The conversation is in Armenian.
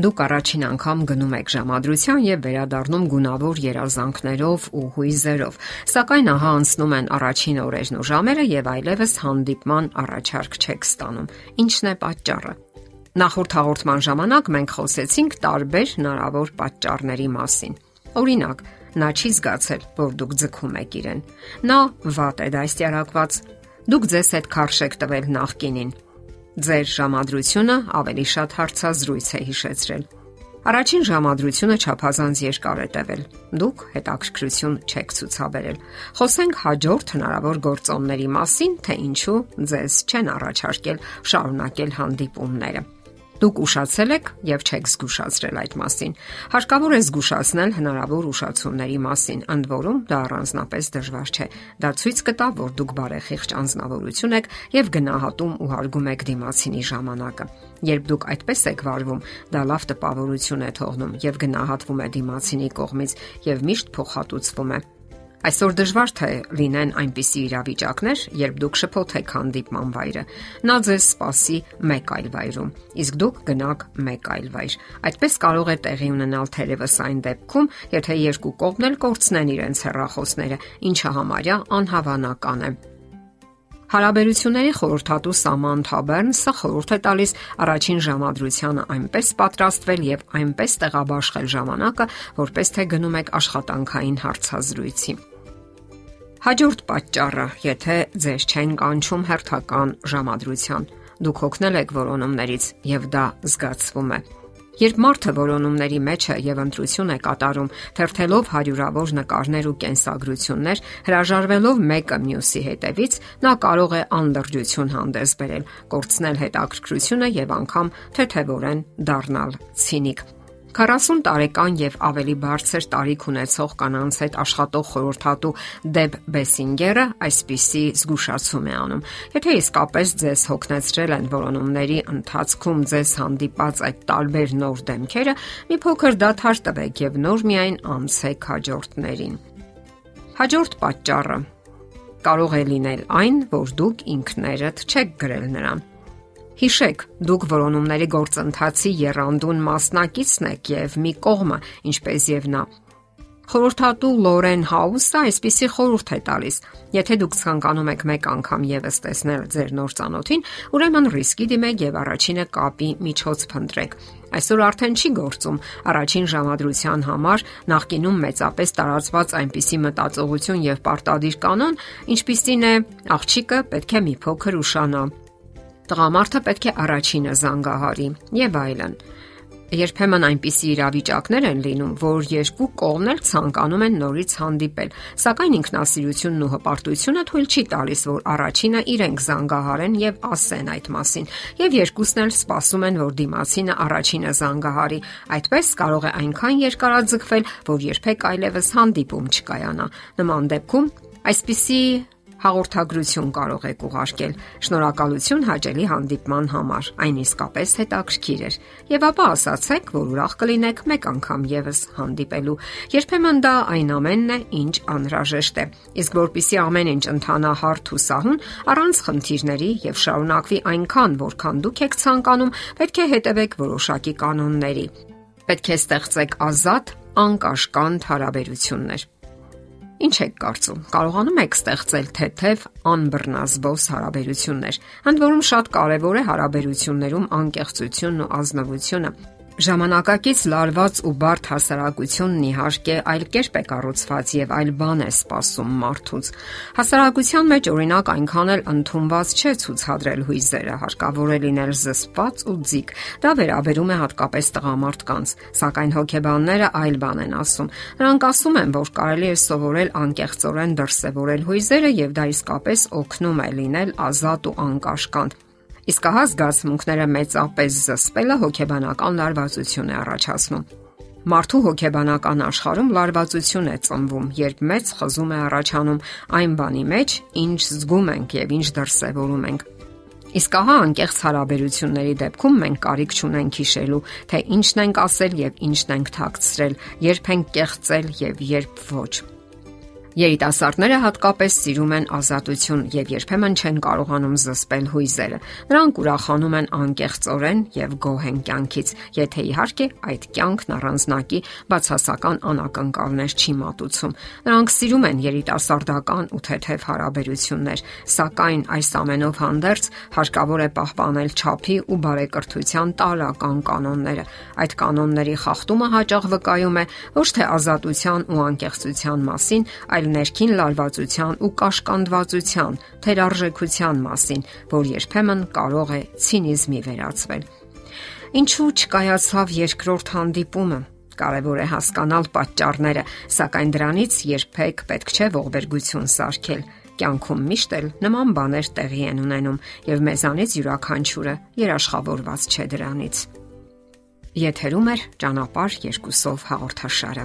Դուք առաջին անգամ գնում եք ժամադրության եւ վերադառնում գունավոր երազանքներով ու հույզերով, սակայն ահա անցնում են առաջին օրերն ու ժամերը եւ այլևս հանդիպման առաջարկ չեք ստանում։ Ինչն է պատճառը։ Նախորդ հաղորդման ժամանակ մենք խոսեցինք տարբեր հնարավոր պատճառների մասին։ Օրինակ, նա չի զգացել, որ դուք ձգում եք իրեն։ Նա վատ է դաստիարակված։ Դուք ձեզ հետ քարշ եք տվել նախկինին Ձեր ժամադրությունը ավելի շատ հարցազրույց է հիշեցրել։ Առաջին ժամադրությունը չափազանց երկար է տևել։ Դուք հետաքրքրություն չեք ցուցաբերել։ Խոսենք հաջորդ հնարավոր գործոնների մասին, թե ինչու ձեզ չեն առաջարկել շարունակել հանդիպումները։ Դուք ուշացել եք եւ չեք զգուշացրել այդ մասին։ Հարկավոր է զգուշացնել հնարավոր ուշացումների մասին, ընդ որում դա առանձնապես դժվար չէ։ Դա ցույց կտա, որ դուք բարեխիղճ անznավորություն եք եւ գնահատում ու հարգում եք դիմացինի ժամանակը։ Երբ դուք այդպես եք վարվում, դա լավ տպավորություն է թողնում եւ գնահատվում է դիմացինի կողմից եւ միշտ փոխհատուցվում է։ Այսօր դժվար թե լինեն այնպիսի իրավիճակներ, երբ դուք շփոթեք հանդիպման վայրը։ Նա ձեզ սпасի մեկ այլ վայրում, իսկ դուք գնաք մեկ այլ վայր։ Այդպես կարող է տեղի ունենալ թերևս այն դեպքում, եթե երկու կողմն էլ կորցնեն իրենց հեռախոսները, ինչը համարյա անհավանական է։ Հարաբերությունների խորհրդատու Սաման Թաբերնսը խորհուրդ է տալիս առաջին ժամադրությանը այնպես պատրաստվել եւ այնպես տեղաբաշխել ժամանակը, որպես թե գնում եք աշխատանքային հարցազրույցի։ Հաջորդ պատճառը, եթե ձեզ չեն կանչում հերթական ժամադրության, դուք հոգնել եք որոնումներից եւ դա զգացվում է։ Երբ մարդը որոնումների մեջ է եւ ընտրություն է կատարում, թերթելով հարյուրավոր նկարներ ու կենսագրություններ, հրաժարվելով մեկը մյուսի հետևից, նա կարող է անդրջություն հանդես բերել, կորցնել հետաքրքրությունը եւ անգամ թեթևորեն դառնալ ցինիկ։ 40 տարեկան եւ ավելի բարձր տարիք ունեցող կանանց հետ աշխատող խորհրդատու Դեբ Բեսինգերը այսպիսի զգուշացում է անում. Եթե իսկապես ձեզ հոգնեցրել են որոնումների ընթացքում ձեզ հանդիպած այդ տարբեր նոր դեմքերը, մի փոքր դադար տվեք եւ նոր միայն անցեք հաջորդներին։ Հաջորդ պատճառը կարող է լինել այն, որ դուք ինքներդ չեք գրել նրան Հիշեք, դուք որոնումների գործընթացի երանդուն մասնակիցն եք եւ մի կողմը, ինչպես եւ նա։ Խորհրդատու Լորեն Հաուսը այսպիսի խորհուրդ է տալիս. Եթե դուք ցանկանում եք մեկ անգամ եւս տեսնել ձեր նոր ծանոթին, ուրեմն ռիսկի դիմեք եւ առաջինը կապի միջոց փնտրեք։ Այսօր արդեն չի գործում առաջին ժամադրության համար նախկինում մեծապես տարածված այնպիսի մտածողություն եւ պարտադիր կանոն, ինչպիսին է աղջիկը պետք է մի փոքր ուշանա, Տղամարդը պետք է առաջինը զանգահարի եւ այլն։ Երբեմն այնպիսի իրավիճակներ են լինում, որ երկու կողմն էլ ցանկանում են նորից հանդիպել, սակայն ինքնասիրությունն ու հպարտությունը թույլ չի տալիս, որ առաջինը իրենք զանգահարեն եւ ասեն այդ մասին, եւ երկուսն էլ սպասում են, որ դիմացինը առաջինը զանգահարի։ Այդպես կարող է այնքան երկարաձգվել, որ երբեք այլևս հանդիպում չկայանա։ Նման դեպքում այսպիսի հաղորդագրություն կարող եք ուղարկել։ Շնորհակալություն հաջելի հանդիպման համար։ Այն իսկապես հետաքրքիր էր։ Եվ ապա ասացեք, որ ուրախ կլինեք մեկ անգամ եւս հանդիպելու։ Երբեմն դա այն ամենն է, ինչ անհրաժեշտ է։ Իսկ որpիսի ամեն ինչ ընթանա հարթ ու սահուն, առանց խնդիրների եւ շարունակվի այնքան, որքան դուք եք ցանկանում, պետք է հետևեք որոշակի կանոնների։ Պետք է ստեղծեք ազատ, անկաշկանդ հարաբերություններ։ Ինչ եք կարծում, կարողանում եք ստեղծել թեթև անբռնազբոս հարաբերություններ։ Ընդ որում շատ կարևոր է հարաբերություններում անկեղծությունն ու ազնվությունը։ Ժամանակակից լարված ու բարդ հասարակությունն իհարկե այլ կերպ է կառուցված եւ այլ բան է սպասում մարդուց։ Հասարակության մեջ օրինակ այնքան էլ ընդունված չէ ցուցադրել հույզերը, հարկավոր է լինել զսպված ու ձիգ։ Դա վերաբերում է հատկապես տղամարդկանց, սակայն հոգեբանները այլ բան են ասում։ Նրանք ասում են, որ կարելի է սովորել անկեղծորեն դրսևորել հույզերը եւ դա իսկապես օգնում է լինել ազատ ու անկաշկանդ Իսկ ահա զգացմունքները մեծապես զսպելը հոգեբանական լարվածություն է առաջացնում։ Մարդու հոգեբանական աշխարհում լարվածություն է ծնվում, երբ մեծ խզում է առաջանում այն բանի մեջ, ինչ զգում ենք եւ ինչ դրսեւորում ենք։ Իսկ ահա անկեղծ հարաբերությունների դեպքում մենք կարիք չունենք հիշելու, թե ինչն ենք ասել եւ ինչն ենք թաքցրել, երբ ենք կեղծել եւ երբ ոչ։ Երիտասարդները հատկապես սիրում են ազատություն եւ երբեմն չեն կարողանում զսպել հույզերը։ Նրանք ուրախանում են անկեղծորեն եւ գոհ են կյանքից, եթե իհարկե այդ կյանքն առանձնակի բացասական անակնկալներ չի մատուցում։ Նրանք սիրում են երիտասարդական ու թեթև հարաբերություններ, սակայն այս ամենով հանդերձ հարկավոր է պահպանել ճափի ու բարեկրթության տարական կանոնները։ Այդ կանոնների խախտումը հաճախ վկայում է ոչ թե ազատության ու անկեղծության մասին, այլ ներքին լարվածության ու կաշկանդվածության, թերարժեքության մասին, որ երբեմն կարող է ցինիզմի վերածվել։ Ինչու չկայացավ երկրորդ հանդիպումը։ Կարևոր է հասկանալ պատճառները, սակայն դրանից երբեք պետք չէ ողբերգություն սարքել կյանքում միշտ էլ նման բաներ տեղի են ունենում եւ մեզանից յուրաքանչյուրը երաշխավորված չէ դրանից։ Եթերում է ճանապարհ երկուսով հաղորդաշարը։